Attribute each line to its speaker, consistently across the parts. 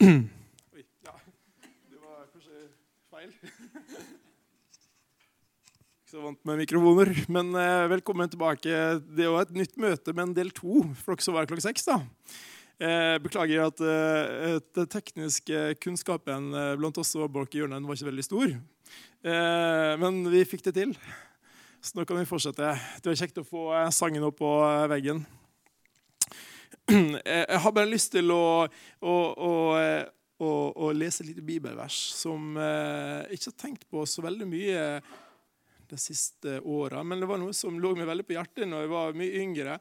Speaker 1: Oi, ja. Det var kanskje feil. Ikke så vant med mikrofoner. Men eh, velkommen tilbake. Det jo et nytt møte, med en del to for dere som var klokka seks. da. Eh, beklager at eh, den tekniske kunnskapen eh, blant oss og bak i hjørnet var ikke veldig stor. Eh, men vi fikk det til. Så nå kan vi fortsette. Det var kjekt å få eh, sangen opp på veggen. Jeg har bare lyst til å, å, å, å, lese et lite bibelvers som jeg ikke har tenkt på så veldig mye de siste åra. Men det var noe som lå meg veldig på hjertet når jeg var mye yngre.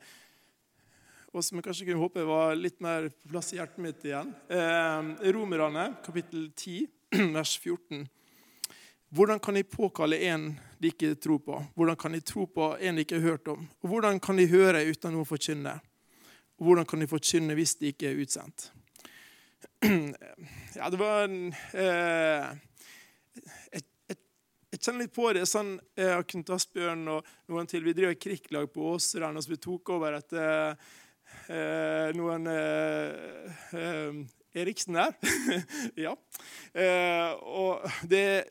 Speaker 1: Og som jeg kanskje kunne håpe var litt mer på plass i hjertet mitt igjen. Eh, Romerne, kapittel 10, vers 14. Hvordan kan de påkalle en de ikke tror på? Hvordan kan de tro på en de ikke har hørt om? Og hvordan kan de høre uten noen forkynne? Og hvordan kan de forkynne hvis de ikke er utsendt? Ja, det var en eh, jeg, jeg, jeg, kjenner litt på det. sånn, Jeg har Knut Asbjørn og noen til. Vi driver krikklag på Åseren, og så vi tok over etter eh, noen eh, eh Eriksen der. ja. Eh, og det,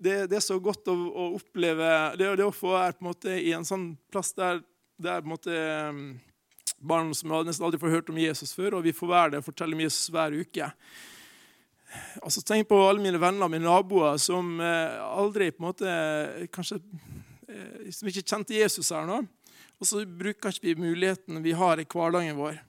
Speaker 1: det, det, er så godt å, å oppleve det, det, å få være på en måte i en sånn plass der, der på en måte barn som nesten aldri får hørt om Jesus før, og vi får være det og fortelle om Jesus hver uke. Altså, Tenk på alle mine venner og mine naboer som eh, aldri på en måte kanskje eh, Som ikke kjente Jesus her nå. Og så bruker ikke vi muligheten vi har i hverdagen vår.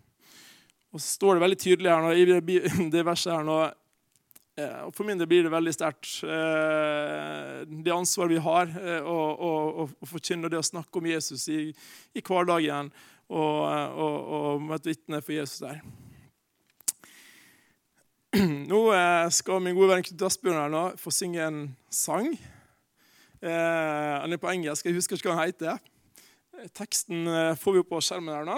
Speaker 1: Og så står det veldig tydelig her nå, i det verset her nå eh, og For min del blir det veldig sterkt. Eh, det ansvaret vi har eh, å forkynne det å snakke om Jesus i, i hverdagen og, og, og et vitne for Jesus der. Nå eh, skal min gode venn Knut Asbjørn her nå få synge en sang. Eh, han er på engelsk. Jeg husker ikke hva han heter. Teksten eh, får vi opp på skjermen her nå.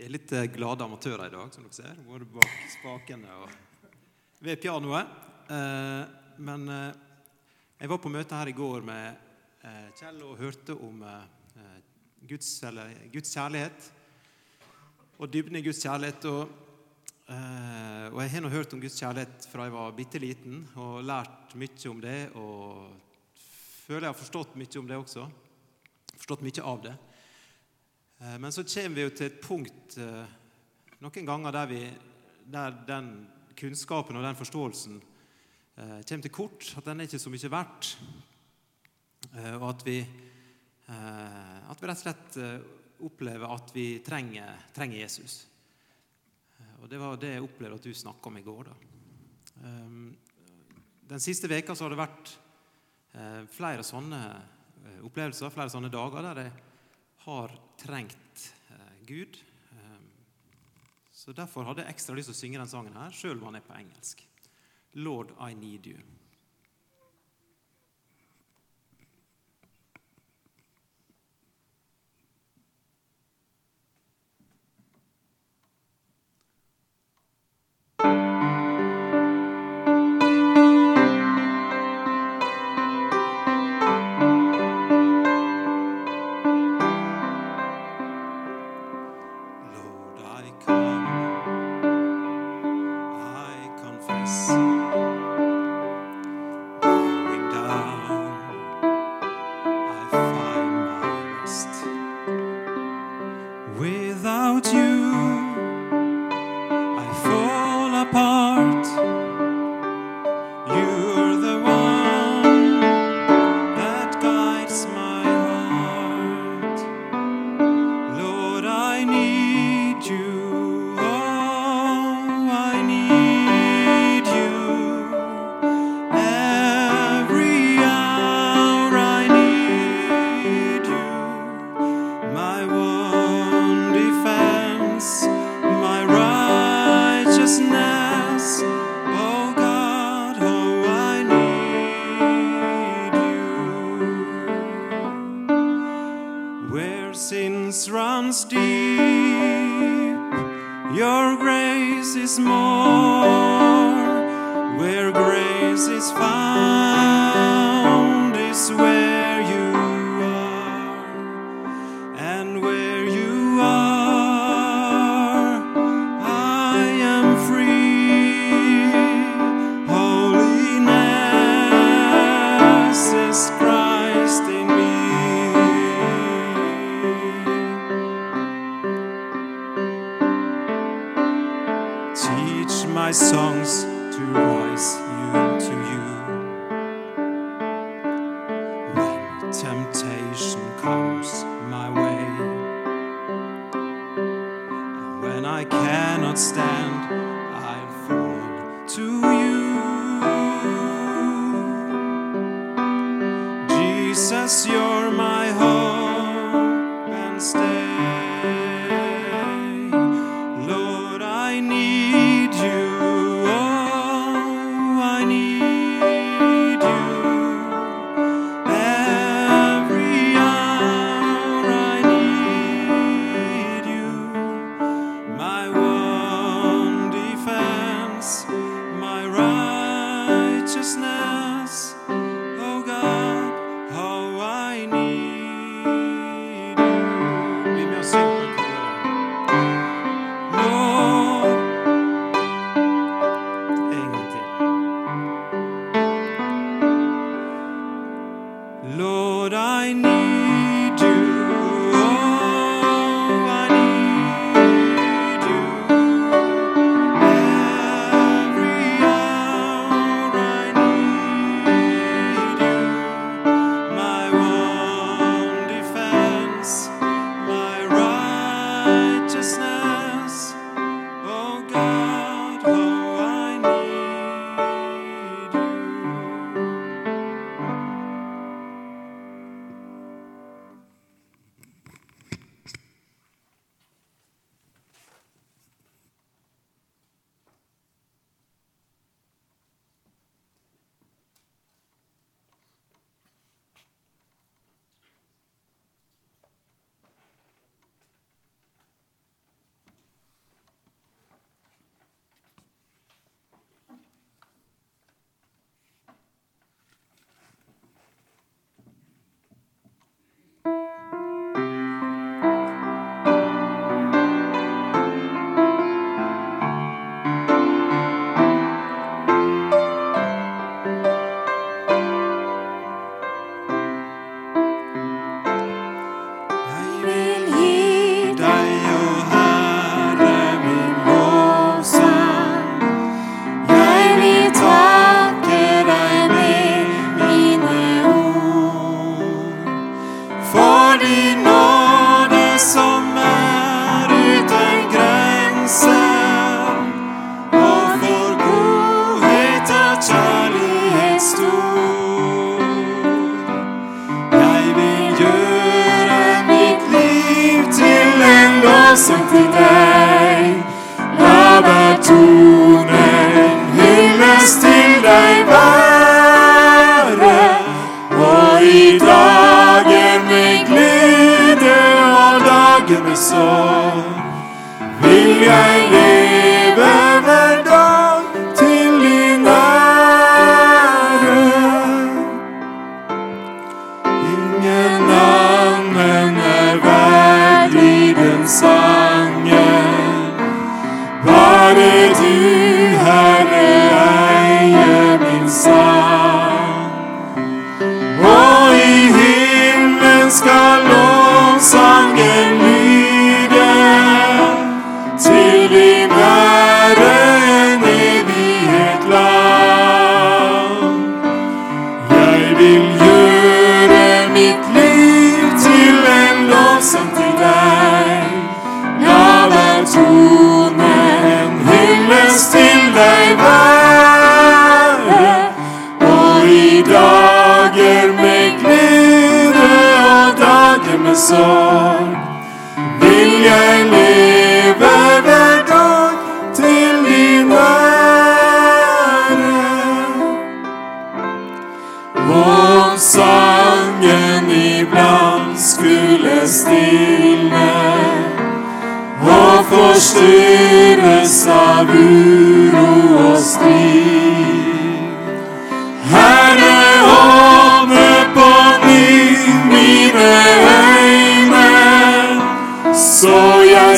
Speaker 2: Er litt eh, glade amatører i dag, som dere ser. Både bak spakene og ved pianoet. Eh, men eh, jeg var på møte her i går med Kjell og hørte om Guds, Guds kjærlighet. Og dybden i Guds kjærlighet. Og, og jeg har nå hørt om Guds kjærlighet fra jeg var bitte liten, og lært mye om det. Og føler jeg har forstått mye om det også. Forstått mye av det. Eh, men så kommer vi jo til et punkt eh, noen ganger der, vi, der den kunnskapen og den forståelsen eh, kommer til kort. At den er ikke så mye verdt. Og at vi, at vi rett og slett opplever at vi trenger, trenger Jesus. Og Det var det jeg opplevde at du snakka om i går. Da. Den siste veka så har det vært flere sånne opplevelser, flere sånne dager der jeg har trengt eh, Gud. Eh, så Derfor hadde jeg ekstra lyst til å synge den sangen her, sjøl om han er på engelsk. Lord, I need you.
Speaker 3: temptation comes my way. And when I cannot stand, med sorg. Vil jeg leve hver dag til din ære. Om sangen iblant skulle stille og forstyrres av uro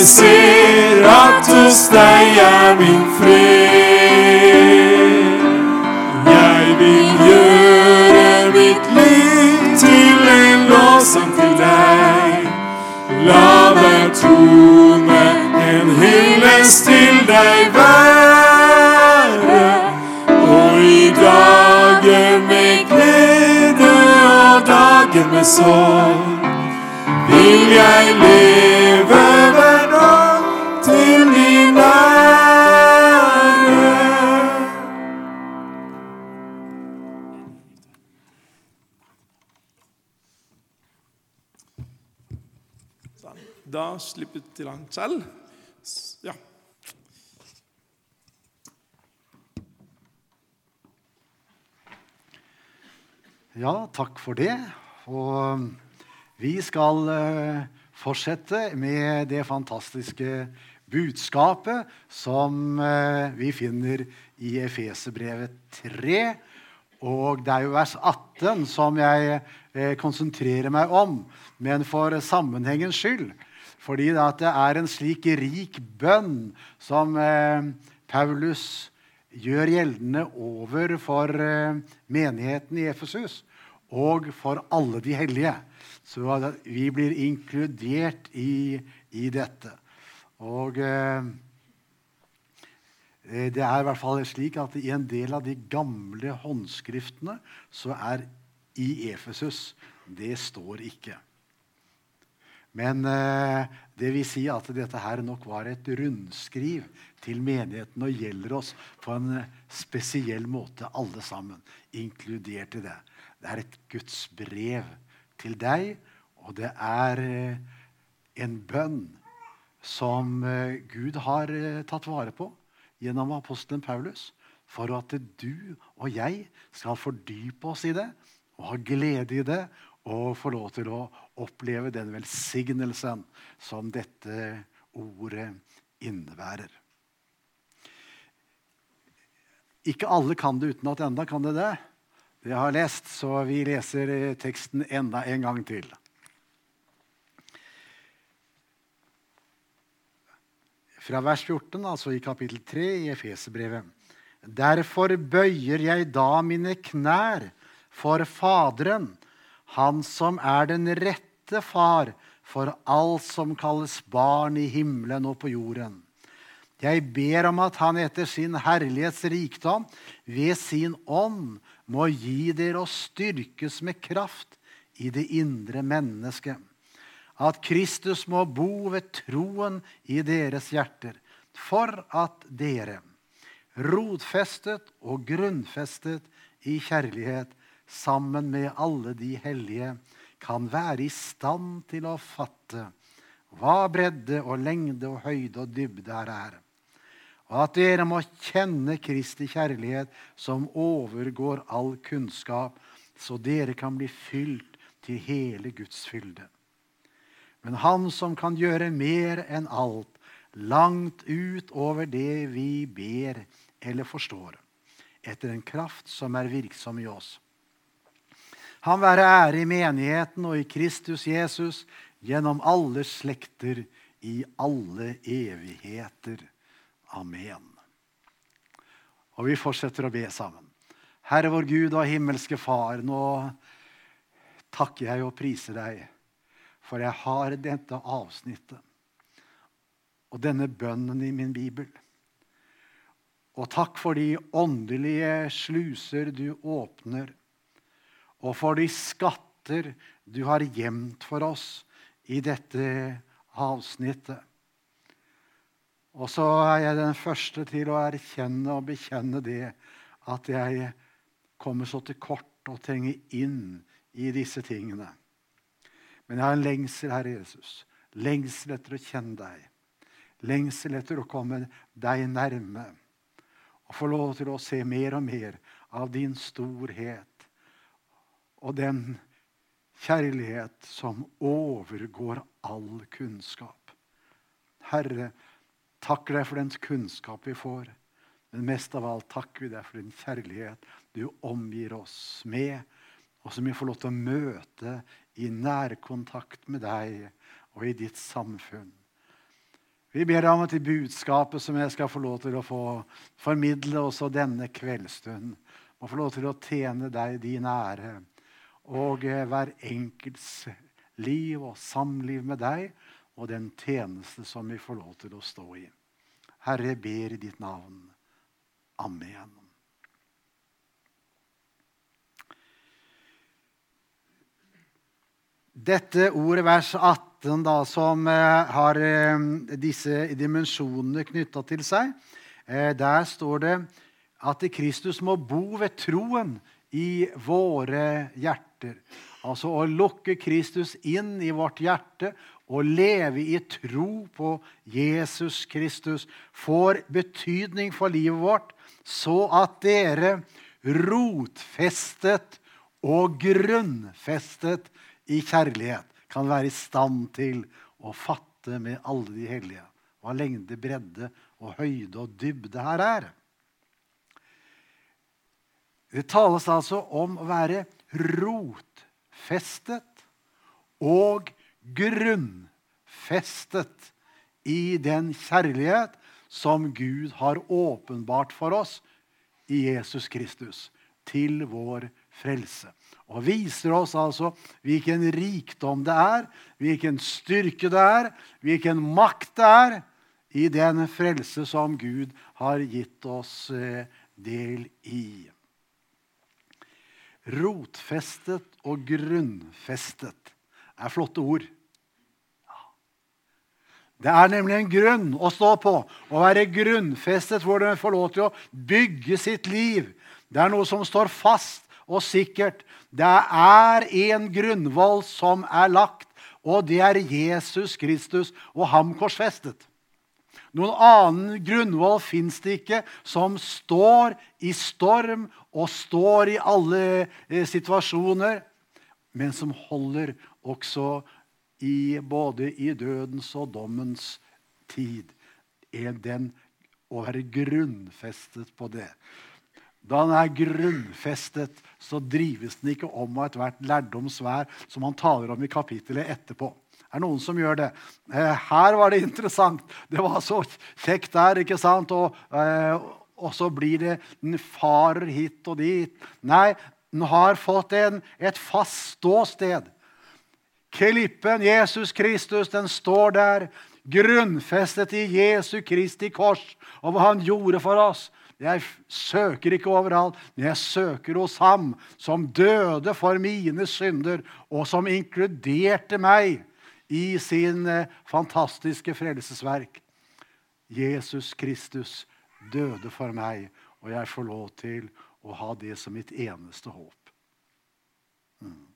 Speaker 3: ser at hos deg er min fred. Jeg vil gjøre mitt liv til en lovsang til deg. La hver tone en hyllest til deg være. Og i dagen med glede og dagen med sorg vil jeg vi til han Ja.
Speaker 4: Ja, takk for det. Og vi skal eh, fortsette med det fantastiske budskapet som eh, vi finner i Efeserbrevet 3. Og det er jo vers 18 som jeg eh, konsentrerer meg om, men for sammenhengens skyld. Fordi det, er en slik rik bønn som eh, Paulus gjør gjeldende over for eh, menigheten i Efesus og for alle de hellige. Så vi blir inkludert i, i dette. Og eh, det er i hvert fall slik at i en del av de gamle håndskriftene så er i Efesus Det står ikke. Men eh, det vil si at dette her nok var et rundskriv til menigheten og gjelder oss på en spesiell måte, alle sammen, inkludert i det. Det er et Guds brev til deg, og det er eh, en bønn som eh, Gud har tatt vare på gjennom apostelen Paulus, for at du og jeg skal fordype oss i det og ha glede i det og få lov til å oppleve den velsignelsen som dette ordet innebærer. Ikke alle kan det utenat enda, kan det det? Det jeg lest, så vi leser eh, teksten enda en gang til. Fra vers 14, altså i kapittel 3 i Efeserbrevet. Derfor bøyer jeg da mine knær for Faderen, Han som er den rette far for alt som kalles barn i himmelen og på jorden. Jeg ber om at Han etter sin herlighets rikdom ved sin ånd må gi dere å styrkes med kraft i det indre mennesket. At Kristus må bo ved troen i deres hjerter, for at dere, rodfestet og grunnfestet i kjærlighet, sammen med alle de hellige, kan være i stand til å fatte hva bredde og lengde og høyde og dybde her er. Og at dere må kjenne Kristi kjærlighet som overgår all kunnskap, så dere kan bli fylt til hele Guds fylde. Men Han som kan gjøre mer enn alt, langt utover det vi ber eller forstår, etter en kraft som er virksom i oss. Han være ære i menigheten og i Kristus Jesus gjennom alle slekter i alle evigheter. Amen. Og vi fortsetter å be sammen. Herre vår Gud og himmelske Far, nå takker jeg og priser deg, for jeg har dette avsnittet og denne bønnen i min bibel. Og takk for de åndelige sluser du åpner, og for de skatter du har gjemt for oss i dette avsnittet. Og så er jeg den første til å erkjenne og bekjenne det at jeg kommer så til kort og trenger inn i disse tingene. Men jeg har en lengsel, Herre Jesus. Lengsel etter å kjenne deg. Lengsel etter å komme deg nærme. Og få lov til å se mer og mer av din storhet og den kjærlighet som overgår all kunnskap. Herre, takk deg for den kunnskap vi får. Men mest av alt takker vi deg for den kjærlighet du omgir oss med, og som vi får lov til å møte i nærkontakt med deg og i ditt samfunn. Vi ber deg om at i budskapet som jeg skal få lov til å få formidle også denne kveldsstund, må få lov til å tjene deg din ære og eh, hver enkelts liv og samliv med deg og den tjeneste som vi får lov til å stå i. Herre, ber i ditt navn. Amen. Dette ordet, vers 18, da, som eh, har eh, disse dimensjonene knytta til seg, der står det at Kristus må bo ved troen i våre hjerter. Altså å lukke Kristus inn i vårt hjerte og leve i tro på Jesus Kristus får betydning for livet vårt, så at dere rotfestet og grunnfestet i kjærlighet kan være i stand til å fatte med alle de hellige hva lengde, bredde og høyde og dybde her er. Det tales altså om å være rotfestet og grunnfestet i den kjærlighet som Gud har åpenbart for oss i Jesus Kristus, til vår frelse. Og viser oss altså hvilken rikdom det er, hvilken styrke det er, hvilken makt det er i den frelse som Gud har gitt oss eh, del i. Rotfestet og grunnfestet er flotte ord. Det er nemlig en grunn å stå på, å være grunnfestet hvor en får lov til å bygge sitt liv. Det er noe som står fast og sikkert. Det er en grunnvoll som er lagt, og det er Jesus Kristus og ham korsfestet. Noen annen grunnvoll fins det ikke som står i storm og står i alle eh, situasjoner, men som holder også i, både i dødens og dommens tid. Er den å være grunnfestet på det. Da den er grunnfestet, så drives den ikke om av ethvert lærdomsvær, som han taler om i kapittelet etterpå. Er det noen som gjør det? Eh, her var det interessant. Det var så kjekt der, ikke sant? Og, eh, og så blir det Den farer hit og dit. Nei, den har fått en, et fast ståsted. Klippen, Jesus Kristus, den står der, grunnfestet i Jesu Kristi kors og hva han gjorde for oss. Jeg søker ikke overalt, men jeg søker hos ham som døde for mine synder, og som inkluderte meg i sin eh, fantastiske frelsesverk. Jesus Kristus døde for meg, og jeg får lov til å ha det som mitt eneste håp. Mm.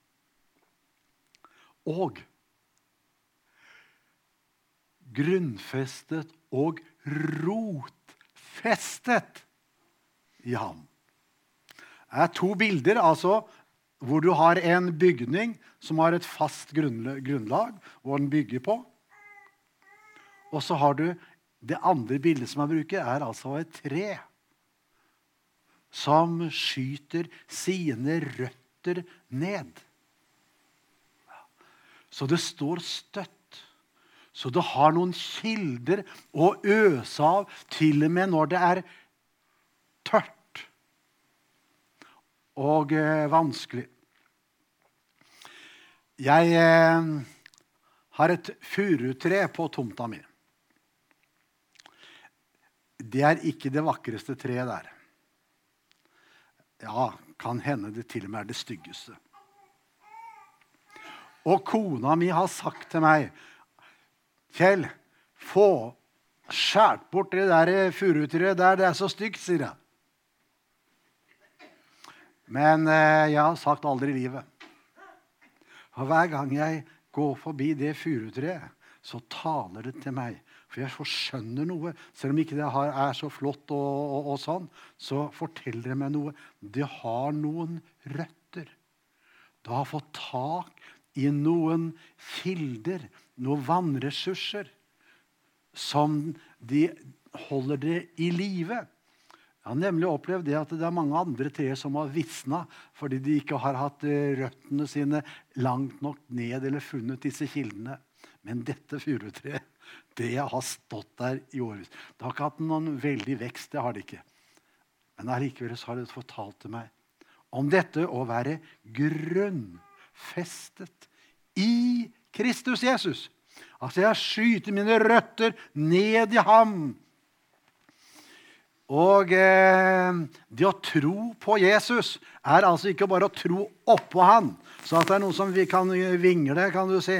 Speaker 4: Og grunnfestet og rotfestet i ham. Det er to bilder. altså hvor du har en bygning som har et fast grunnlag, hvor den bygger på. Og så har du det andre bildet som jeg bruker, er altså et tre som skyter sine røtter ned. Så det står støtt. Så det har noen kilder å øse av, til og med når det er tørt og eh, vanskelig. Jeg eh, har et furutre på tomta mi. Det er ikke det vakreste treet der. Ja, kan hende det til og med er det styggeste. Og kona mi har sagt til meg Kjell, få skåret bort det der furutreet der. Det er så stygt, sier jeg. Men eh, jeg har sagt aldri i livet. Og hver gang jeg går forbi det furutreet, så taler det til meg. For jeg forskjønner noe. Selv om ikke det er så flott, og, og, og sånn, så forteller det meg noe. Det har noen røtter. Det har fått tak i noen kilder, noen vannressurser, som de holder det i live. Jeg har nemlig opplevd det at det er mange andre trær som har visna fordi de ikke har hatt eh, røttene sine langt nok ned eller funnet disse kildene. Men dette furutreet, det har stått der i årevis. Det har ikke hatt noen veldig vekst. det har det ikke. Men allikevel har det fortalt til meg om dette å være grunnfestet i Kristus Jesus. Altså, jeg skyter mine røtter ned i ham. Og eh, det å tro på Jesus er altså ikke bare å tro oppå han, så at det er noe som vi kan vingle, kan du si.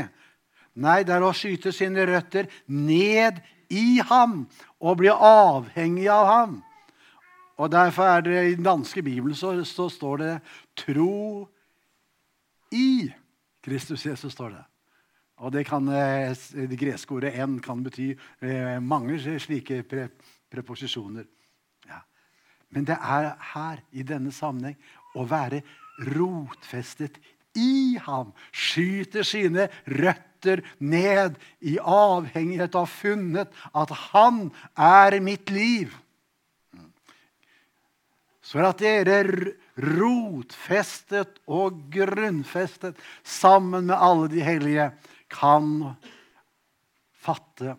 Speaker 4: Nei, det er å skyte sine røtter ned i ham og bli avhengig av ham. Og Derfor er det i den danske bibelen så, så står det 'tro i Kristus Jesus'. står det. Og det, kan, eh, det greske ordet 'en' kan bety eh, mange slike pre, preposisjoner. Men det er her, i denne sammenheng, å være rotfestet i ham. Skyter sine røtter ned i avhengighet av funnet at han er mitt liv. Så at dere rotfestet og grunnfestet sammen med alle de hellige kan fatte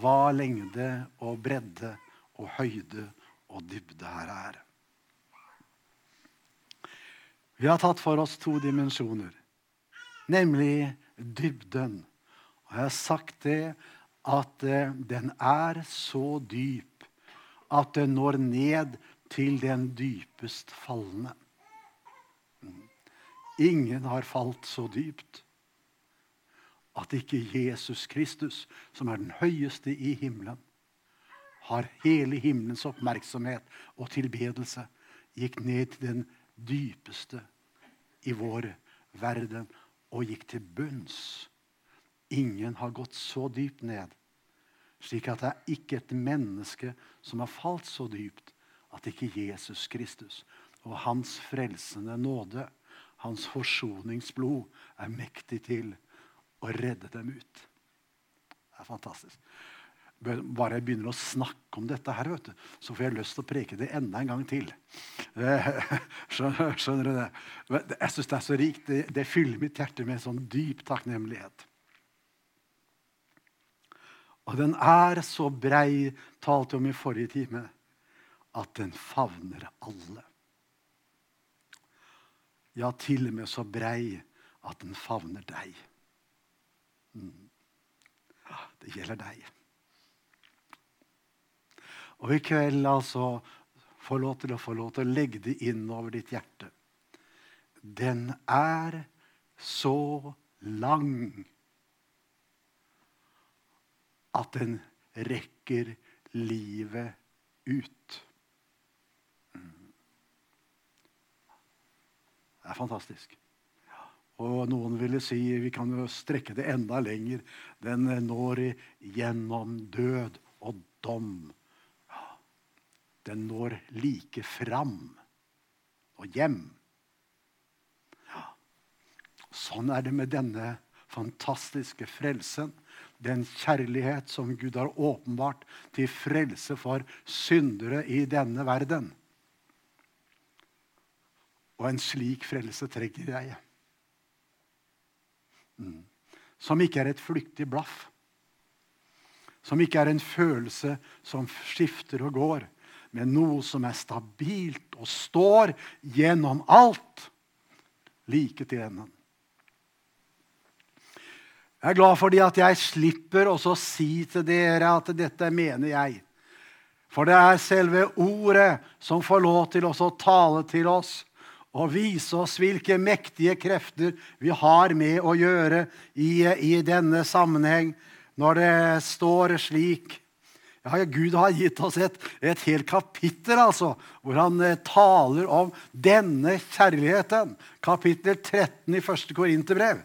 Speaker 4: hva lengde og bredde og høyde og dybde her er. Vi har tatt for oss to dimensjoner, nemlig dybden. Og jeg har sagt det at eh, den er så dyp at den når ned til den dypest falne. Ingen har falt så dypt at ikke Jesus Kristus, som er den høyeste i himmelen, har hele himmelens oppmerksomhet og tilbedelse, gikk ned til den dypeste i vår verden og gikk til bunns. Ingen har gått så dypt ned, slik at det er ikke et menneske som har falt så dypt at ikke Jesus Kristus og hans frelsende nåde, hans forsoningsblod, er mektig til å redde dem ut. Det er fantastisk. Bare jeg begynner å snakke om dette, her, du, så får jeg lyst til å preke det enda en gang til. Skjønner, skjønner du det? Jeg syns det er så rikt. Det, det, fyller mitt hjerte med sånn dyp takknemlighet. Og den er så brei, talte om i forrige time, at den favner alle. Ja, til og med så brei at den favner deg. Mm. Det gjelder deg. Og i kveld altså få lov til å få lov til å legge det inn over ditt hjerte. Den er så lang at den rekker livet ut. Det er fantastisk. Og noen ville si vi kan jo strekke det enda lenger. Den når gjennom død og dom. Den når like fram og hjem. Sånn er det med denne fantastiske frelsen. Den kjærlighet som Gud har åpenbart til frelse for syndere i denne verden. Og en slik frelse trenger jeg. Mm. Som ikke er et flyktig blaff. Som ikke er en følelse som skifter og går, men noe som er stabilt og står gjennom alt. Like til enden. Jeg er glad fordi at jeg slipper å si til dere at dette mener jeg. For det er selve ordet som får lov til å tale til oss og vise oss hvilke mektige krefter vi har med å gjøre i, i denne sammenheng, når det står slik ja, Gud har gitt oss et, et helt kapittel altså, hvor han eh, taler om denne kjærligheten. Kapittel 13 i 1. Korinterbrev.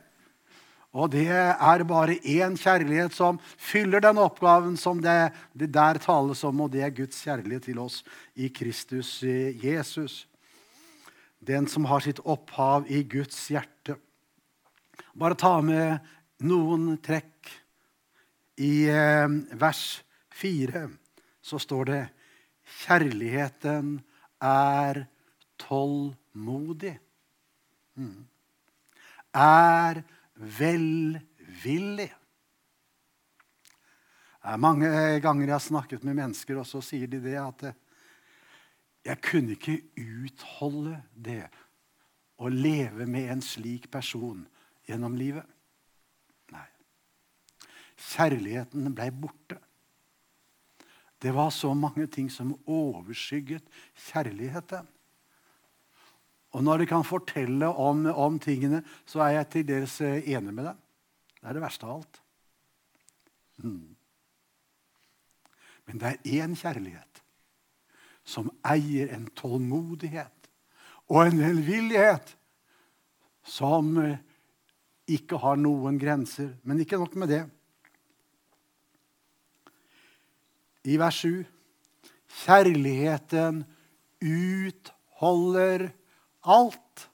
Speaker 4: Og det er bare én kjærlighet som fyller den oppgaven som det, det der tales om, og det er Guds kjærlighet til oss i Kristus eh, Jesus den som har sitt opphav i Guds hjerte. bare ta med noen trekk. I eh, vers 4 så står det Kjærligheten er tålmodig. Mm. Er velvillig. Mange ganger jeg har snakket med mennesker, og så sier de det at jeg kunne ikke utholde det å leve med en slik person gjennom livet. Nei. Kjærligheten ble borte. Det var så mange ting som overskygget kjærligheten. Og når de kan fortelle om, om tingene, så er jeg til dels eh, enig med dem. Det er det verste av alt. Hmm. Men det er én kjærlighet som eier en tålmodighet og en velvillighet som eh, ikke har noen grenser. Men ikke nok med det. I vers 7 Kjærligheten utholder alt.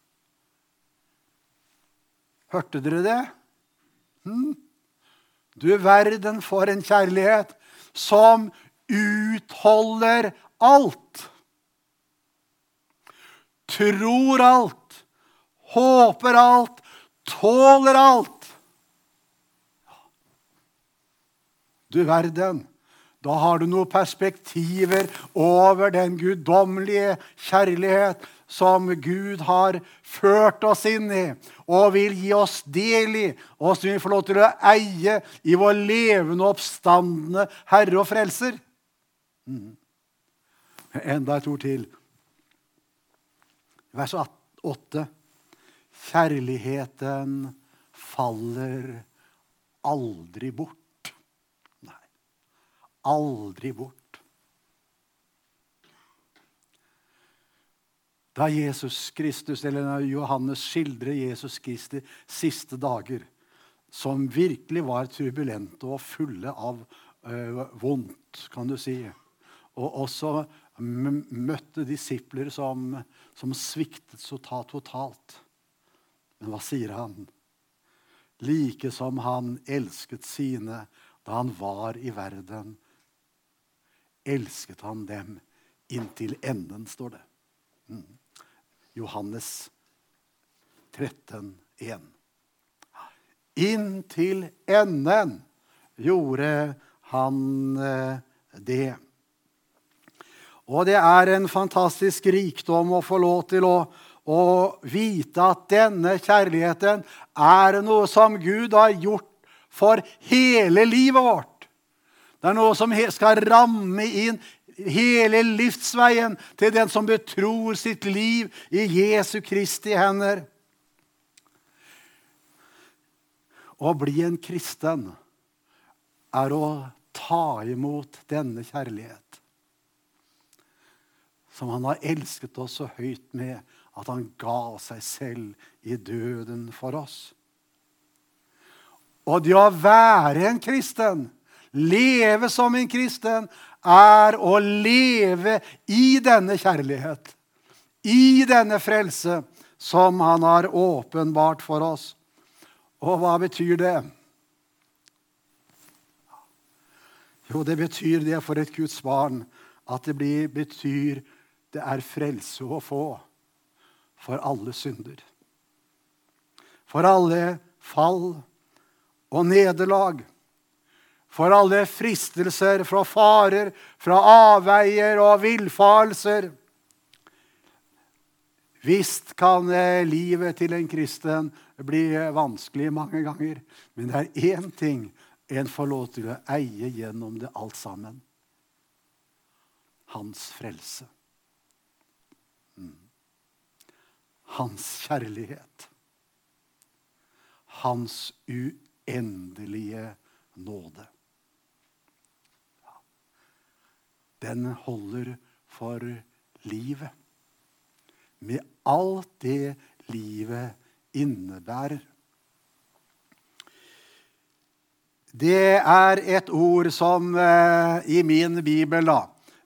Speaker 4: Hørte dere det? Hm? Du verden for en kjærlighet som utholder alt. Tror alt, håper alt, tåler alt. Du verden. Da har du noen perspektiver over den guddommelige kjærlighet som Gud har ført oss inn i og vil gi oss del i, og som vi får lov til å eie i vår levende oppstandende Herre og Frelser. Mm. Enda et ord til. Vers 8. Kjærligheten faller aldri bort. Aldri bort. Da Jesus Kristus, eller Johannes skildrer Jesus Kristi siste dager, som virkelig var turbulente og fulle av ø, vondt, kan du si, og også møtte disipler som, som sviktet så ta totalt. Men hva sier han? Like som han elsket sine da han var i verden, elsket han dem inntil enden, står det. Mm. Johannes 13, 1. Inntil enden gjorde han eh, det. Og det er en fantastisk rikdom å få lov til å, å vite at denne kjærligheten er noe som Gud har gjort for hele livet vårt. Det er noe som skal ramme inn hele livsveien til den som betror sitt liv i Jesu Kristi hender. Å bli en kristen er å ta imot denne kjærlighet. Som han har elsket oss så høyt med at han ga seg selv i døden for oss. Og det å være en kristen, leve som en kristen, er å leve i denne kjærlighet, i denne frelse som han har åpenbart for oss. Og hva betyr det? Jo, det betyr det for et Guds barn at det blir, betyr det er frelse å få for alle synder. For alle fall og nederlag for alle fristelser, fra farer, fra avveier og villfarelser. Visst kan eh, livet til en kristen bli vanskelig mange ganger, men det er én ting en får lov til å eie gjennom det alt sammen. Hans frelse. Mm. Hans kjærlighet. Hans uendelige nåde. Den holder for livet. Med alt det livet innebærer. Det er et ord som eh, i min bibel da,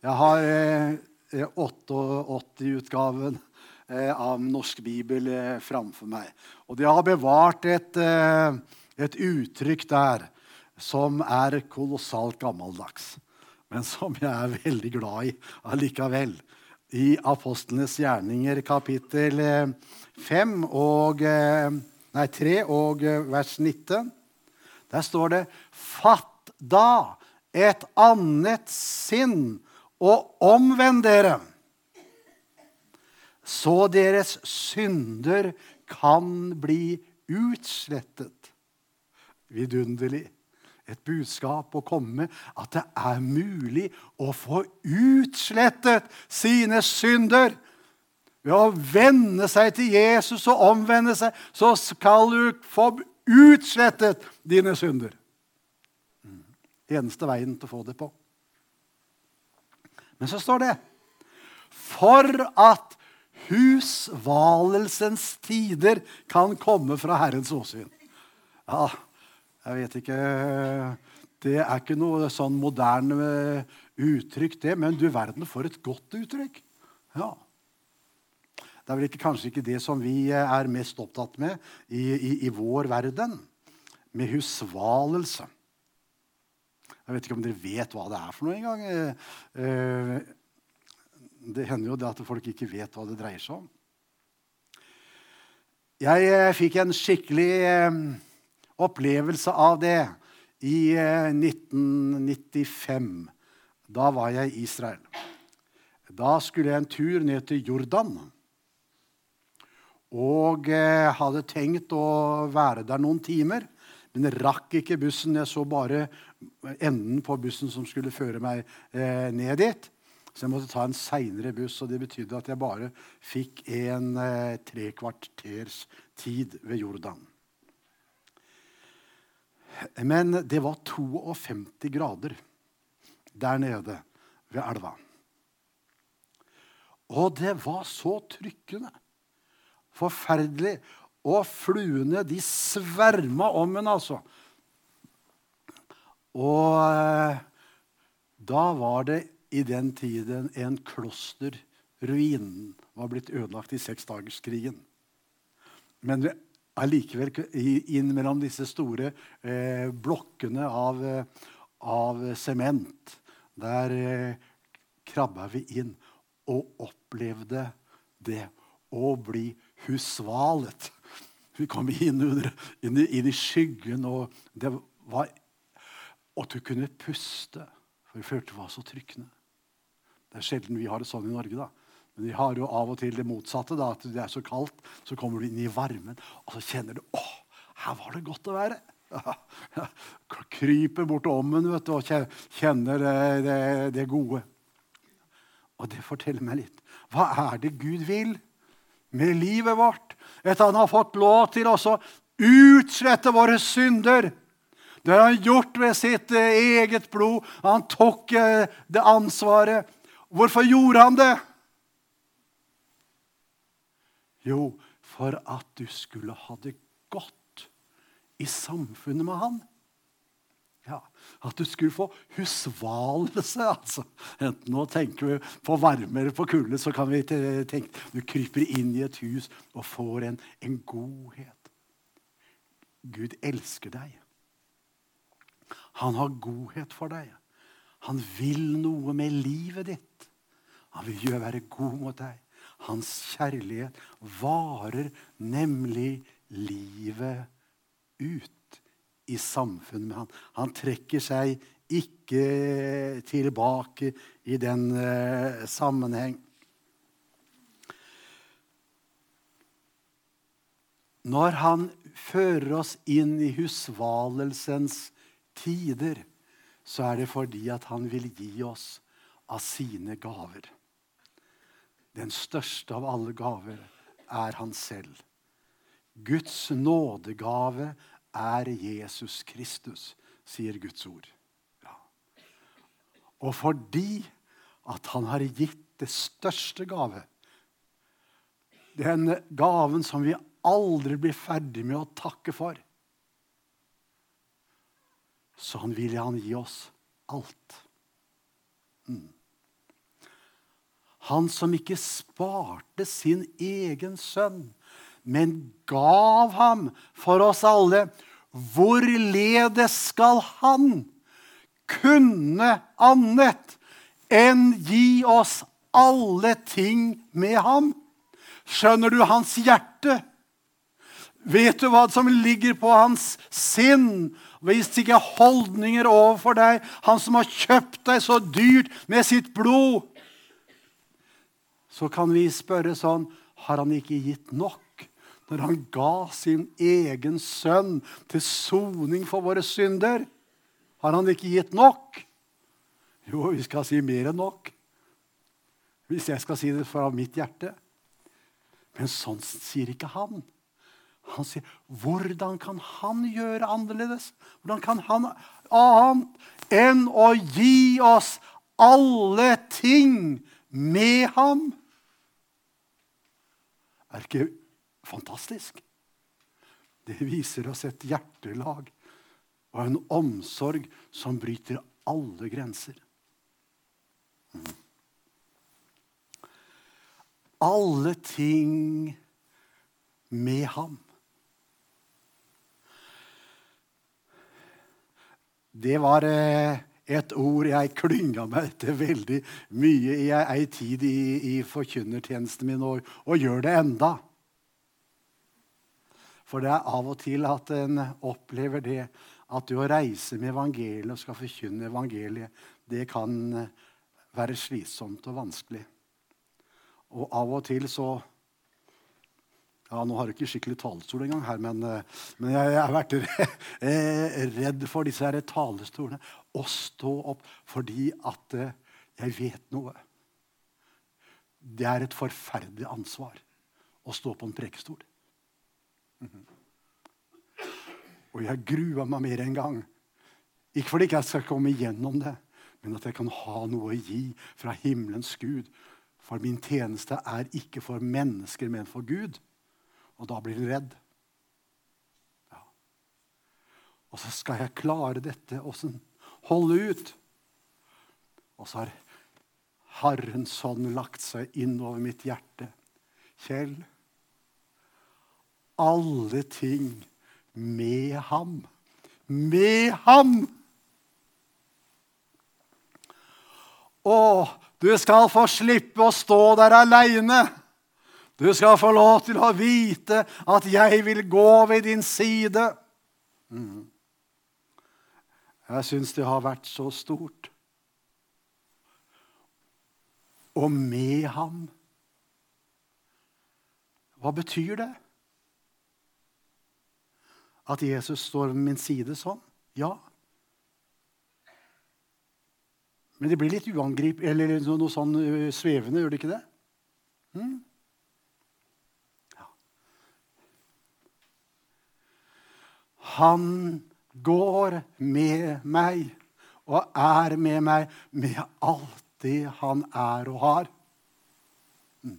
Speaker 4: Jeg har eh, 88-utgaven eh, av norsk bibel eh, framfor meg. Og de har bevart et, eh, et uttrykk der som er kolossalt gammeldags, men som jeg er veldig glad i allikevel. I Apostlenes gjerninger kapittel 5 eh, og eh, Nei, 3 og eh, vers 19. Der står det Fatt da et annet sinn og omvend dere, så deres synder kan bli utslettet. Vidunderlig et budskap å komme at det er mulig å få utslettet sine synder. Ved å vende seg til Jesus og omvende seg, så skal du få utslettet dine synder. Mm. Eneste veien til å få det på. Men så står det For at husvalelsens tider kan komme fra Herrens åsyn. Ja, jeg vet ikke Det er ikke noe sånn moderne eh, uttrykk, det. Men du verden for et godt uttrykk. Ja. Det er vel ikke, kanskje ikke det som vi eh, er mest opptatt med i, i, i vår verden. Med husvalelse. Jeg vet ikke om dere vet hva det er for noe engang. Eh, det hender jo det at folk ikke vet hva det dreier seg om. Jeg fikk en skikkelig opplevelse av det i 1995. Eh, da var jeg i Israel. Da skulle jeg en tur ned til Jordan. Og eh, hadde tenkt å være der noen timer, men rakk ikke bussen. Jeg så bare enden på bussen som skulle føre meg eh, ned dit. Så jeg måtte ta en seinere buss, og det betydde at jeg bare fikk en eh, tre kvarters tid ved Jordan. Men det var 52 grader der nede ved elva. Og det var så trykkende. Forferdelig. Og fluene, de sverma om henne, altså. Og eh, da var det i den tiden en klosterruin var blitt ødelagt i seksdagerskrigen. Men allikevel inn mellom disse store eh, blokkene eh, av sement. Der eh, krabba vi inn og opplevde det å bli husvalet. Vi kom inn, under, inn, inn i skyggen, og det var Og du kunne puste, for vi følte det var så trykkende. Det er sjelden vi har det sånn i Norge. da. Men de har jo av og til det motsatte. da, At det er så kaldt, så kommer du inn i varmen, og så kjenner du å, her var det godt å være. Kryper bort ommen vet du, og kjenner det, det, det gode. Og det forteller meg litt. Hva er det Gud vil med livet vårt? Etter han har fått lov til å utslette våre synder. Det har han gjort ved sitt eh, eget blod. Han tok eh, det ansvaret. Hvorfor gjorde han det? Jo, for at du skulle ha det godt i samfunnet med han. Ja, At du skulle få husvalelse. altså. Enten nå tenker vi på varme eller på kulde, så kan vi tenke du kryper inn i et hus og får en, en godhet. Gud elsker deg. Han har godhet for deg. Han vil noe med livet ditt. Han vil gjøre være god mot deg. Hans kjærlighet varer nemlig livet ut i samfunnet med han. Han trekker seg ikke tilbake i den uh, sammenheng. Når han fører oss inn i husvalelsens tider, så er det fordi at han vil gi oss av sine gaver. Den største av alle gaver er han selv. Guds nådegave er Jesus Kristus, sier Guds ord. Ja. Og fordi at han har gitt det største gave, den gaven som vi aldri blir ferdig med å takke for, så han vil han gi oss alt. Mm. Han som ikke sparte sin egen sønn, men gav ham for oss alle. Hvorledes skal han kunne annet enn gi oss alle ting med ham? Skjønner du hans hjerte? Vet du hva som ligger på hans sinn? Vis ikke holdninger overfor deg, han som har kjøpt deg så dyrt med sitt blod. Så kan vi spørre sånn Har han ikke gitt nok når han ga sin egen sønn til soning for våre synder? Har han ikke gitt nok? Jo, vi skal si mer enn nok. Hvis jeg skal si det fra mitt hjerte. Men sånn sier ikke han. Han sier, 'Hvordan kan han gjøre annerledes?' Hvordan kan han annet enn å gi oss alle ting med ham? Er ikke fantastisk? Det viser oss et hjertelag og en omsorg som bryter alle grenser. Mm. Alle ting med ham. Det var eh, et ord jeg klynga meg til veldig mye i ei tid i, i forkynnertjenesten min, og, og, gjør det enda. For det er av og til at en opplever det at det å reise med evangeliet og skal forkynne evangeliet, det kan være slitsomt og vanskelig. Og av og til så ja, Nå har du ikke skikkelig talerstol engang her, men, eh, men jeg har vært eh, redd for disse her talestolene. Å stå opp fordi at eh, jeg vet noe. Det er et forferdelig ansvar å stå på en prekestol. Mhm. Og jeg grua meg mer en gang. Ikke fordi jeg skal komme igjennom det, men at jeg kan ha noe å gi fra himmelens Gud. For min tjeneste er ikke for mennesker, men for Gud. Og da blir han redd. Ja. Og så skal jeg klare dette. Åssen holde ut? Og så har Herrens hånd lagt seg innover mitt hjerte. Kjell, alle ting med ham. Med ham! Å, du skal få slippe å stå der aleine. Du skal få lov til å vite at jeg vil gå ved din side. Mm. Jeg syns det har vært så stort. Og med ham. Hva betyr det? At Jesus står ved min side sånn? Ja. Men det blir litt uangrip, eller noe sånn øh, svevende, gjør det ikke det? Mm. Han går med meg og er med meg med alt det han er og har. Mm.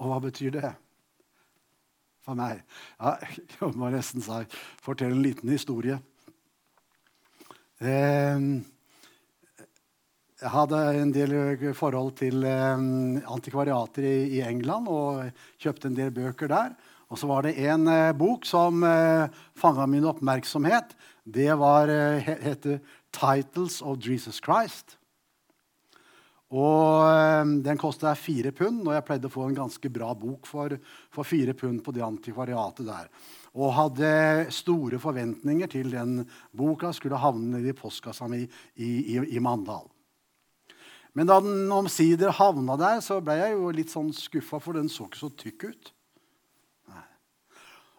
Speaker 4: Og hva betyr det for meg? Ja, jeg må nesten fortelle en liten historie. Ehm, jeg hadde en del forhold til ehm, antikvariater i England og kjøpte en del bøker der. Og så var det en eh, bok som eh, fanga min oppmerksomhet. Det var, eh, heter 'Titles of Jesus Christ'. Og eh, Den kosta fire pund, og jeg pleide å få en ganske bra bok for, for fire pund på det antikvariatet der. Og hadde store forventninger til den boka skulle havne i postkassa mi i, i, i Mandal. Men da den omsider havna der, så ble jeg jo litt sånn skuffa, for den så ikke så tykk ut.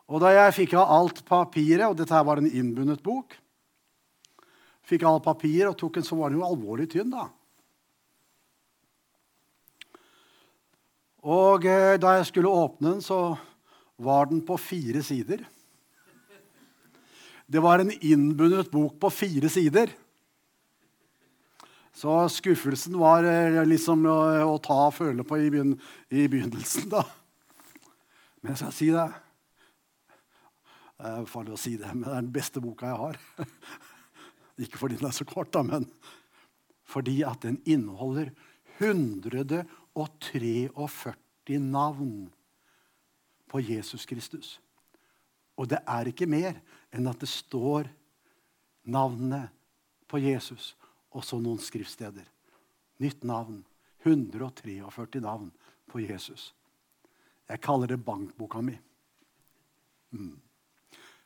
Speaker 4: Og da jeg fikk av alt papiret, og dette her var en innbundet bok Fikk av alt papiret og tok en, så var den jo alvorlig tynn, da. Og eh, da jeg skulle åpne den, så var den på fire sider. Det var en innbundet bok på fire sider. Så skuffelsen var eh, liksom å, å ta og føle på i, begyn i begynnelsen, da. Men jeg skal si det det er farlig å si det, men det er den beste boka jeg har. Ikke fordi den er så kort, da, men fordi at den inneholder 143 navn på Jesus Kristus. Og det er ikke mer enn at det står navnet på Jesus og så noen skriftsteder. Nytt navn. 143 navn på Jesus. Jeg kaller det bankboka mi. Mm.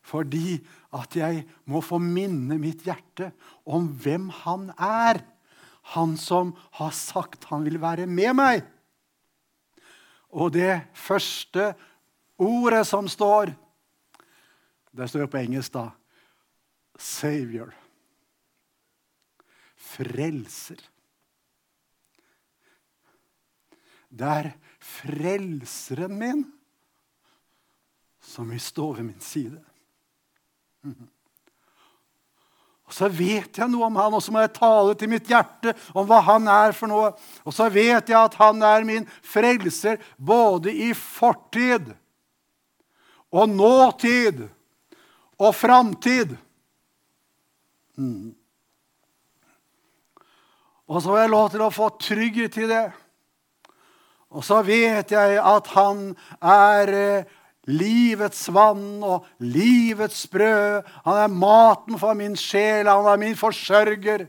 Speaker 4: Fordi at jeg må få minne mitt hjerte om hvem han er. Han som har sagt han vil være med meg. Og det første ordet som står Det står jo på engelsk, da. Savior. Frelser. Det er frelseren min som vil stå ved min side. Og Så vet jeg noe om han, og så må jeg tale til mitt hjerte om hva han er for noe. Og så vet jeg at han er min frelser både i fortid og nåtid og framtid. Mm. Og så har jeg lov til å få trygghet i det. Og så vet jeg at han er eh, livets vann og livets brød. Han er maten for min sjel, han er min forsørger.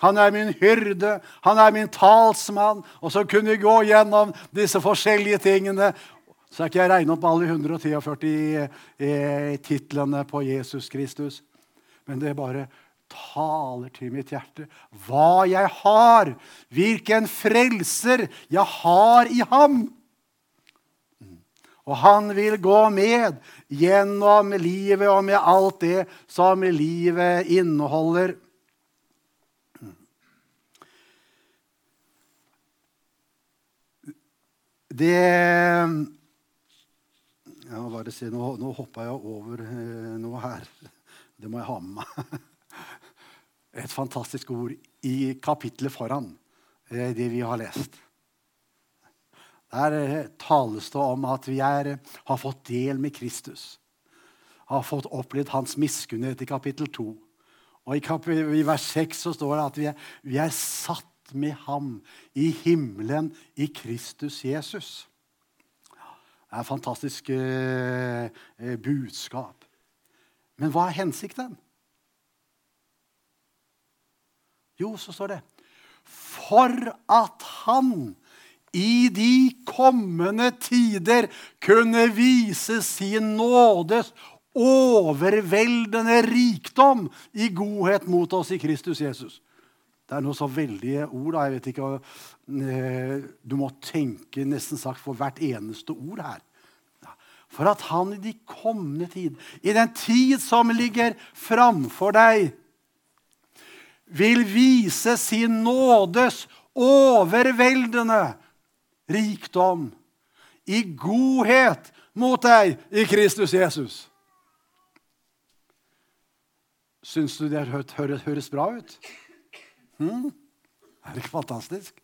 Speaker 4: Han er min hyrde, han er min talsmann. Og så kunne vi gå gjennom disse forskjellige tingene. Så er ikke jeg regnet opp alle 143 eh, titlene på Jesus Kristus. Men det bare taler til mitt hjerte. Hva jeg har, hvilken frelser jeg har i ham. Og han vil gå med gjennom livet og med alt det som livet inneholder. Det ja, bare se, Nå, nå hoppa jeg over eh, noe her. Det må jeg ha med meg et fantastisk ord i kapittelet foran eh, det vi har lest. Der eh, tales det om at vi er, har fått del med Kristus. Har fått opplevd hans miskunnhet i kapittel 2. Og i, kap i vers 6 så står det at vi er, vi er satt med ham i himmelen i Kristus Jesus. Det er et fantastisk eh, eh budskap. Men hva er hensikten? Jo, så står det For at han i de kommende tider kunne vise sin nådes overveldende rikdom i godhet mot oss i Kristus Jesus. Det er noe så veldige ord. da, jeg vet ikke, eh, Du må tenke nesten sagt for hvert eneste ord her. For at han i de kommende tid, i den tid som ligger framfor deg, vil vise sin nådes overveldende rikdom i godhet mot deg i Kristus Jesus. Syns du det høres, bra ut? Hmm? Er det ikke fantastisk?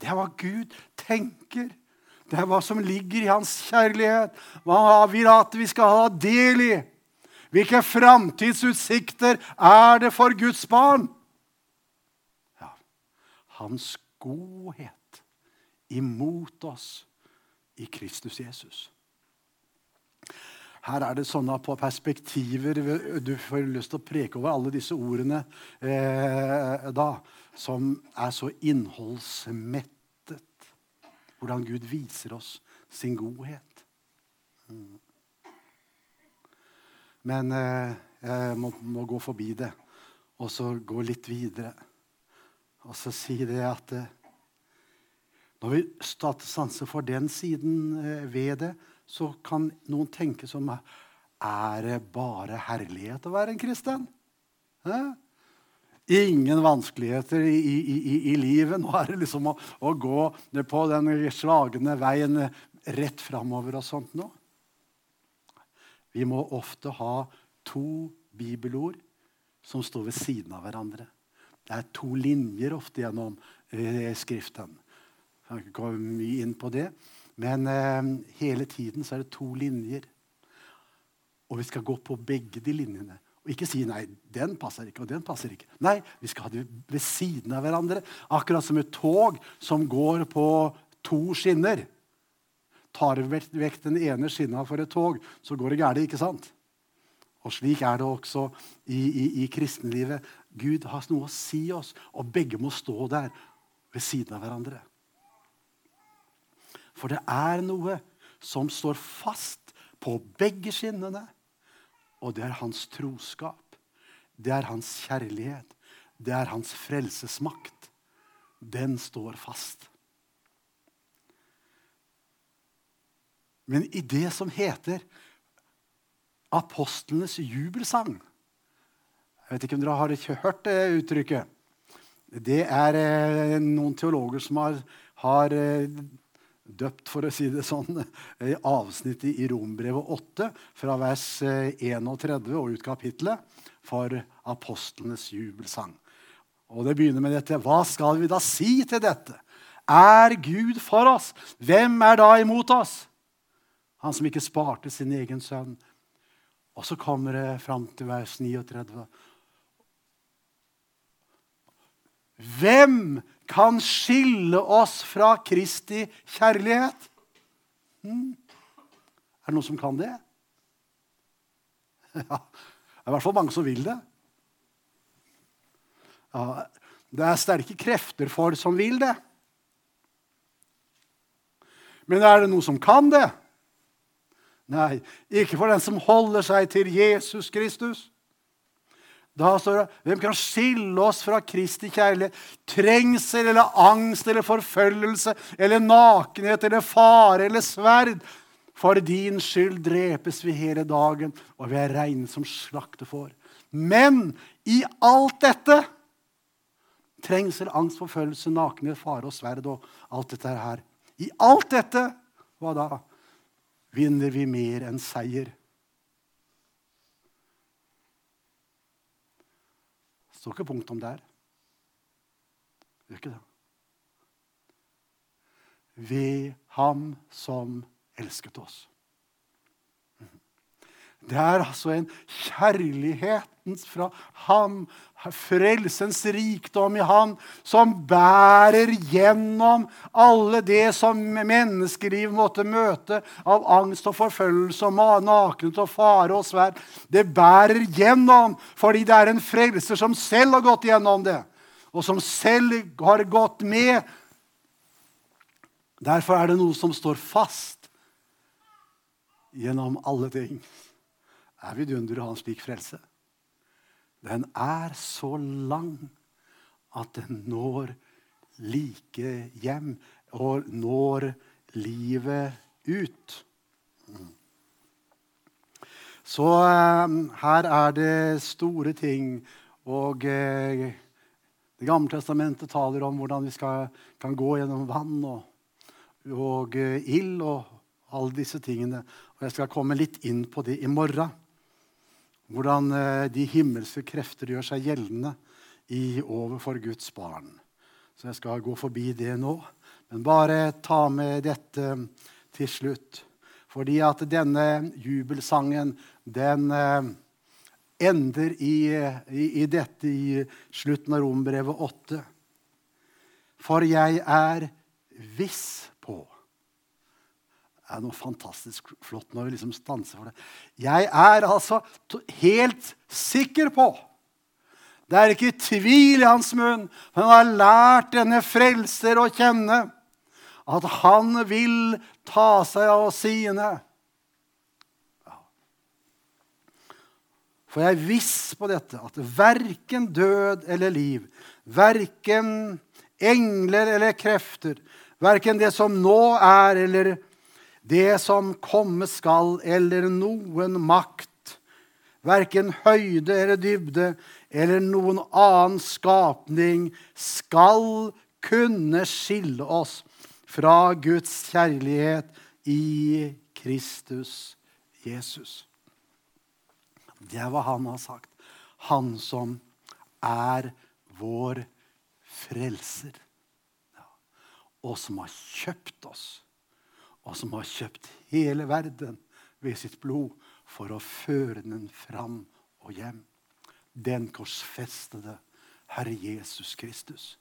Speaker 4: Det er hva Gud tenker. Det er hva som ligger i hans kjærlighet. Hva han vil at vi skal ha del i. Hvilke framtidsutsikter er det for Guds barn? Ja, hans godhet imot oss i Kristus Jesus. Her er det sånne perspektiver Du får lyst til å preke over alle disse ordene eh, da, som er så innholdsmettet. Hvordan Gud viser oss sin godhet. Mm. Men eh, jeg må, må gå forbi det og så gå litt videre og så sier det at eh, når vi sanser for den siden eh, ved det, så kan noen tenke som Er det bare herlighet å være en kristen? Hæ? Ingen vanskeligheter i, i, i, i, livet. Nå er det liksom å, å gå på den slagende veien rett framover og sånt nå. Vi må ofte ha to bibelord som står ved siden av hverandre. Det er to linjer ofte gjennom eh, Skriften. Jeg kan ikke komme mye inn på det. Men eh, hele tiden så er det to linjer. Og vi skal gå på begge de linjene. Og ikke si 'nei, den passer ikke', og 'den passer ikke'. Nei, vi skal ha det ved siden av hverandre. Akkurat som et tog som går på to skinner. Tar vekk den ene skinna for et tog, så går det galt. ikke sant? Og slik er det også i, i, i kristenlivet. Gud har noe å si oss, og begge må stå der ved siden av hverandre. For det er noe som står fast på begge skinnene. Og det er hans troskap. Det er hans kjærlighet. Det er hans frelsesmakt. Den står fast. Men i det som heter apostlenes jubelsang Jeg vet ikke om dere har hørt det uttrykket. Det er eh, noen teologer som har, har eh, døpt, for å si det sånn, i avsnittet i Rombrevet 8, fra vers 31 eh, og ut kapittelet, for apostlenes jubelsang. Og Det begynner med dette. Hva skal vi da si til dette? Er Gud for oss? Hvem er da imot oss? Han som ikke sparte sin egen sønn. Og så kommer det fram til vers 39. Hvem kan skille oss fra Kristi kjærlighet? Hmm. Er det noen som kan det? Ja, det er i hvert fall mange som vil det. Ja, det er sterke krefter for som vil det. Men er det noen som kan det? Nei, ikke for den som holder seg til Jesus Kristus. Da står det Hvem kan skille oss fra Kristi kjærlighet? Trengsel eller angst eller forfølgelse eller nakenhet eller fare eller sverd. For din skyld drepes vi hele dagen, og vi er regnet som slaktefår. Men i alt dette Trengsel, angst, forfølgelse, nakenhet, fare og sverd og alt dette her. I alt dette, hva da? Vinner vi mer enn seier står ikke punktum der. Det gjør ikke det. Ved ham som elsket oss. Det er altså en kjærlighetens fra ham, frelsens rikdom i ham, som bærer gjennom alle det som menneskeliv måtte møte av angst og forfølgelse og nakenhet og fare og sverd. Det bærer gjennom fordi det er en frelser som selv har gått gjennom det, og som selv har gått med. Derfor er det noe som står fast gjennom alle ting er vidunderlig å ha en slik frelse. Den er så lang at den når like hjem og når livet ut. Så eh, her er det store ting. Og eh, Det gamle testamentet taler om hvordan vi skal, kan gå gjennom vann og, og eh, ild og alle disse tingene. Og Jeg skal komme litt inn på det i morgen. Hvordan eh, de himmelske krefter gjør seg gjeldende i overfor Guds barn. Så jeg skal gå forbi det nå. Men bare ta med dette til slutt. Fordi at denne jubelsangen, den eh, ender i, i, i dette i slutten av Rombrevet 8. For jeg er viss er noe fantastisk flott når vi liksom stanser for det. Jeg er altså helt sikker på Det er ikke tvil i hans munn. Han har lært denne frelser å kjenne. At han vil ta seg av sine. For jeg er viss på dette, at verken død eller liv, verken engler eller krefter, verken det som nå er eller det som komme skal, eller noen makt, verken høyde eller dybde eller noen annen skapning, skal kunne skille oss fra Guds kjærlighet i Kristus Jesus. Det er hva han har sagt. Han som er vår frelser, og som har kjøpt oss og som har kjøpt hele verden ved sitt blod for å føre den fram og hjem. den korsfestede Herre Jesus Kristus.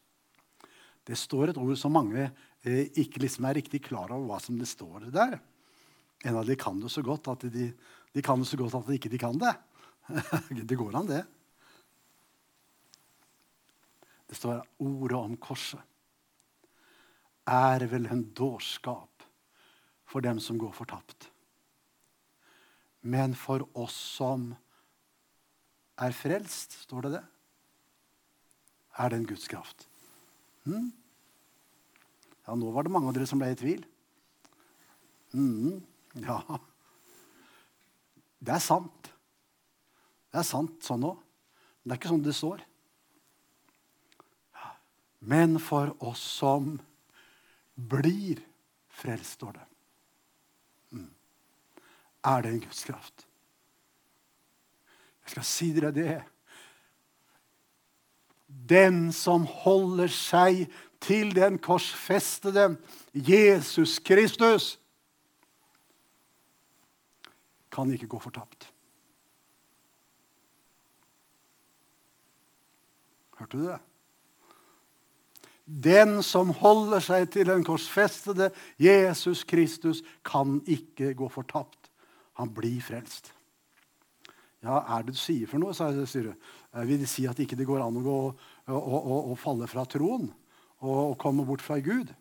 Speaker 4: Det står et ord som mange eh, ikke liksom er riktig klar over hva som det står der. En av de kan det så godt at de, de kan det så godt at de ikke de kan det. det går an, det. Det står ordet om korset. Er vel en dårskap for dem som går fortapt. Men for oss som er frelst, står det det, er det en Guds kraft. Mm. Ja, nå var det mange av dere som ble i tvil. Mm. Ja Det er sant. Det er sant sånn òg. Men det er ikke sånn det står. Men for oss som blir frelst, står det. Er det en Guds kraft. Jeg skal si dere det. Den som holder seg til den korsfestede Jesus Kristus, kan ikke gå fortapt. Hørte du det? Den som holder seg til den korsfestede Jesus Kristus, kan ikke gå fortapt. Han blir frelst. Ja, er det du sier for noe? sa styret. Vil det si at ikke det går an å, gå, å, å, å falle fra troen og, komme bort fra Gud?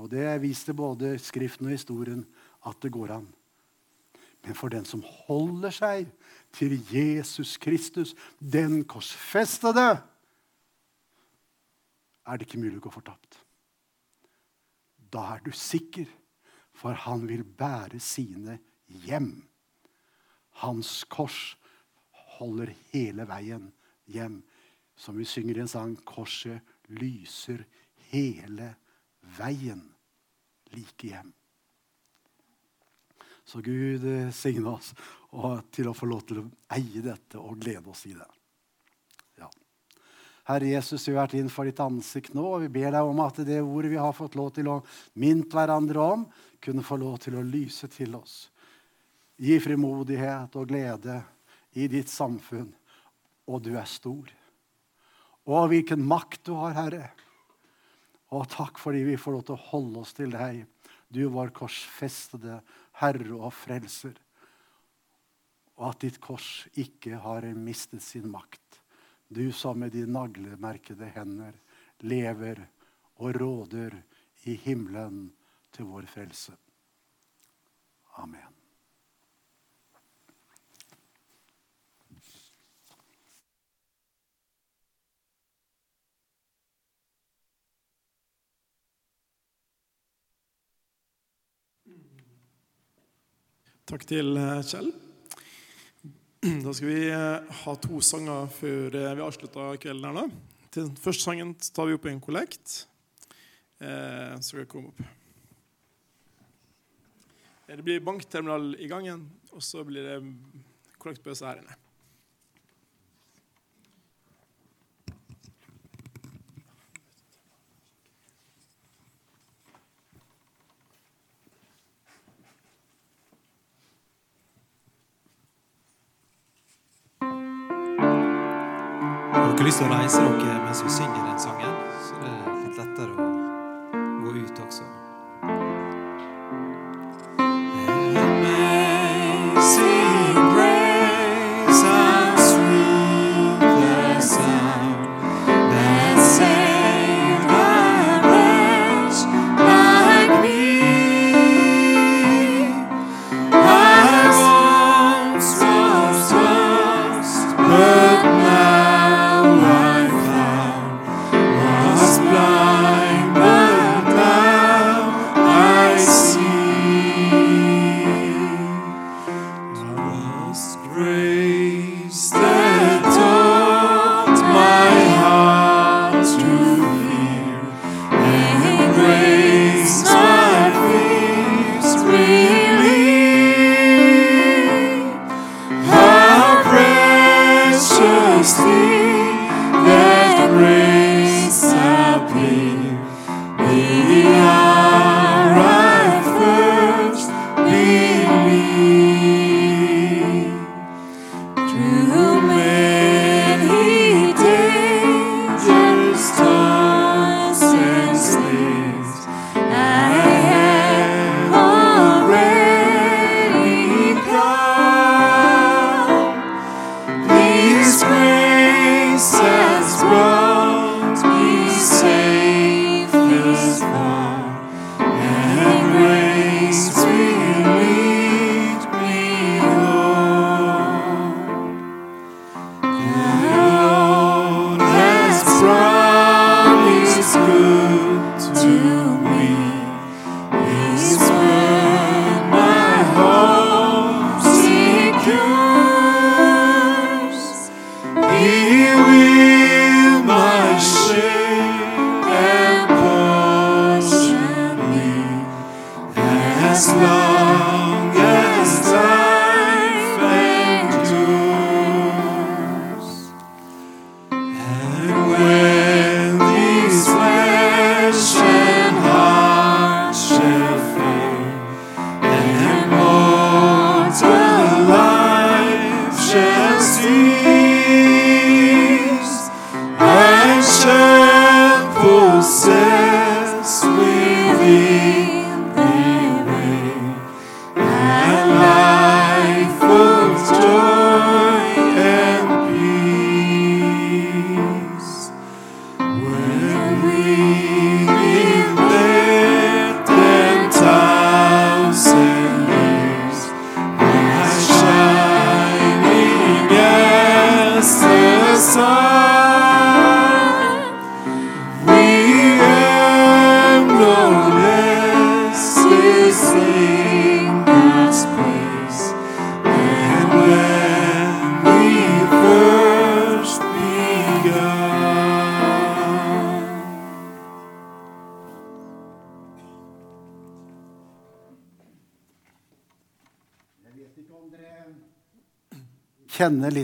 Speaker 4: Og Det viste både Skriften og historien at det går an. Men for den som holder seg til Jesus Kristus, den korsfestede, er det ikke mulig å gå fortapt. Da er du sikker, for han vil bære sine hjem. Hans kors holder hele veien hjem. Som vi synger i en sang, korset lyser hele veien like hjem. Så Gud eh, signe oss til å få lov til å eie dette og glede oss i det. Herre Jesus, vi har vært inn for ditt ansikt nå, og vi ber deg om at det ordet vi har fått lov til å minne hverandre om, kunne få lov til å lyse til oss. Gi frimodighet og glede i ditt samfunn. Og du er stor. Og hvilken makt du har, Herre. Og takk fordi vi får lov til å holde oss til deg. Du var korsfestede Herre og Frelser. Og at ditt kors ikke har mistet sin makt. Du som med de naglemerkede hender lever og råder i himmelen til vår frelse. Amen.
Speaker 1: Takk til eh, Kjell. Da skal vi eh, ha to sanger før eh, vi avslutter kvelden. her da. Til den første sangen tar vi opp en kollekt. Så skal jeg komme opp. Det blir bankterminal i gangen, og så blir det kollektbøsse her inne.
Speaker 2: Dere lyst til å reise dere mens vi synger den sangen,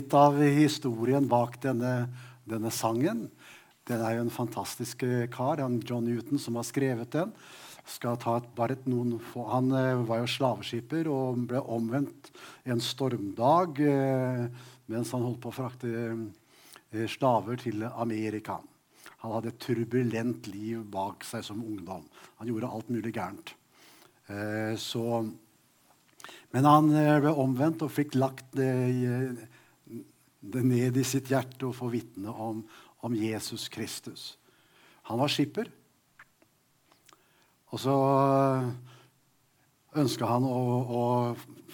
Speaker 2: litt
Speaker 4: av historien bak denne, denne sangen. Den er jo en fantastisk eh, kar, han John Newton, som har skrevet den. Et, noen han eh, var jo slaveskipper og ble omvendt en stormdag eh, mens han holdt på å frakte slaver til Amerika. Han hadde et turbulent liv bak seg som ungdom. Han gjorde alt mulig gærent. Så men han ble omvendt og fikk lagt det, det ned i sitt hjerte å få vitne om, om, Jesus Kristus. Han var skipper. Og så ønska han å, å,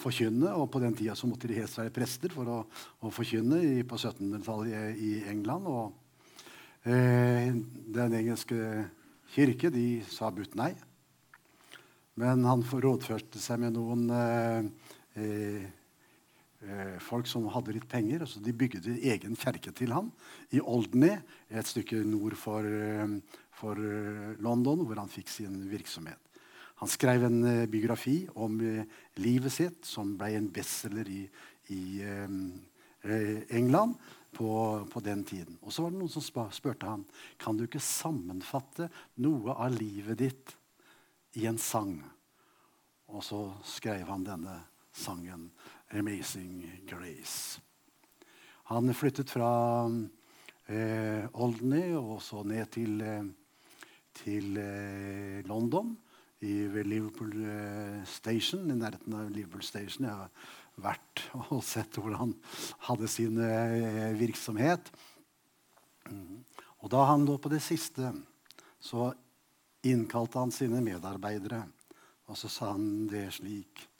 Speaker 4: forkynne, og på den tida så måtte de helst være prester for å, å forkynne i, på 1700-tallet i, England. Og eh, den engelske kirke de sa but nei. Men han rådførte seg med noen eh, eh, folk som hadde litt penger. så De bygde egen kjerke til ham i Oldney, et stykke nord for, eh, for eh, London, hvor han fikk sin virksomhet. Han skrev en eh, biografi om livet sitt, som ble en bestselger i, i England på, på, den tiden. Og så var det noen som spurte ham kan du ikke sammenfatte noe av livet ditt i en sang. Og så skrev han denne sangen 'Amazing Grace'. Han flyttet fra eh, Oldney og så ned til, eh, til eh, London, i, ved Liverpool eh, Station, i nærheten av Liverpool Station. Jeg har vært og sett hvordan han hadde sin eh, virksomhet. Og da han lå på det siste, så innkalte han sine medarbeidere. Og så sa han det slik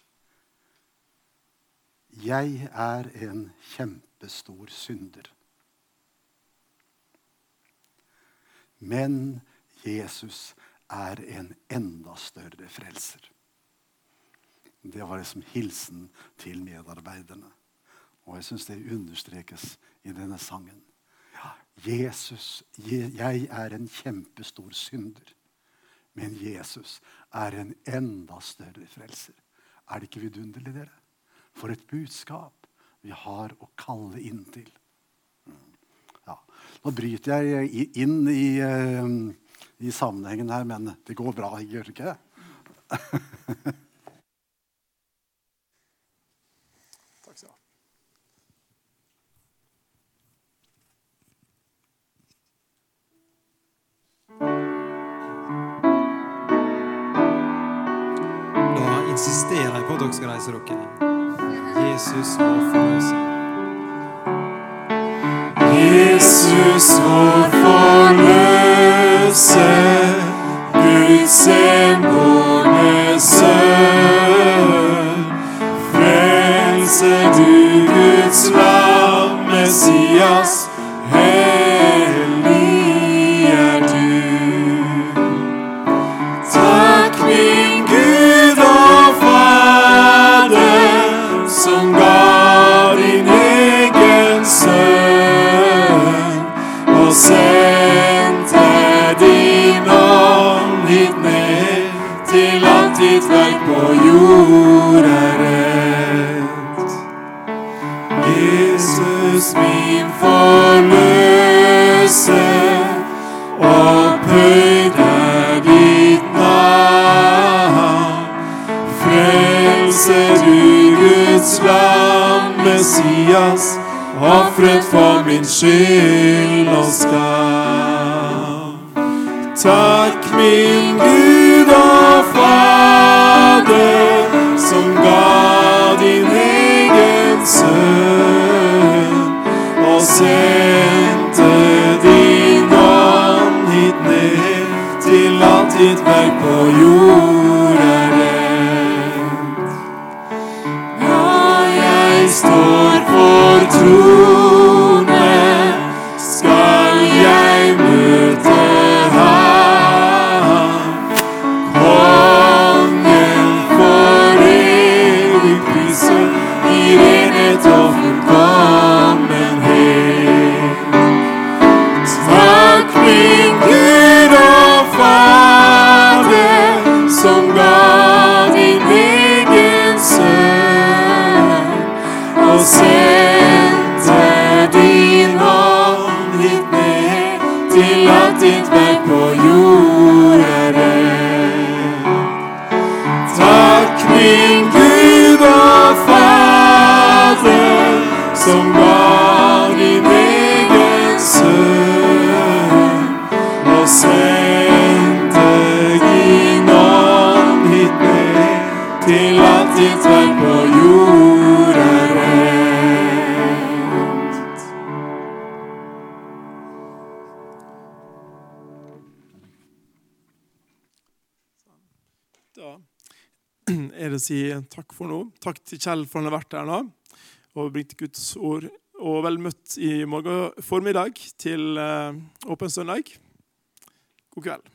Speaker 4: Jeg er en kjempestor synder. Men Jesus er en enda større frelser. Det var liksom hilsen til medarbeiderne. Og jeg syns det understrekes i denne sangen. Ja, Jesus, jeg er en kjempestor synder. Men Jesus er en enda større frelser. Er det ikke vidunderlig, dere? For et budskap vi har å kalle inn til. Mm. Ja. Nå bryter jeg inn i, uh, i sammenhengen her, men det går bra, gjør det ikke?
Speaker 2: insisterer jeg på at dere skal reise dere. Jesus vår forløse. Jesus
Speaker 3: vår forløser, Guds enbårne sønn. Frelse du Guds lam, Messias, Messias, ofret for min skyld og skam. Takk, min Gud og Fader, som ga din egen sønn og sendte din ånd hit ned til alt ditt verk på jord står for tronen,
Speaker 1: si takk for nå. Takk til Kjell for han har vært her nå og bringt Guds ord. Og vel møtt i morgen formiddag til eh, Åpen søndag. God kveld.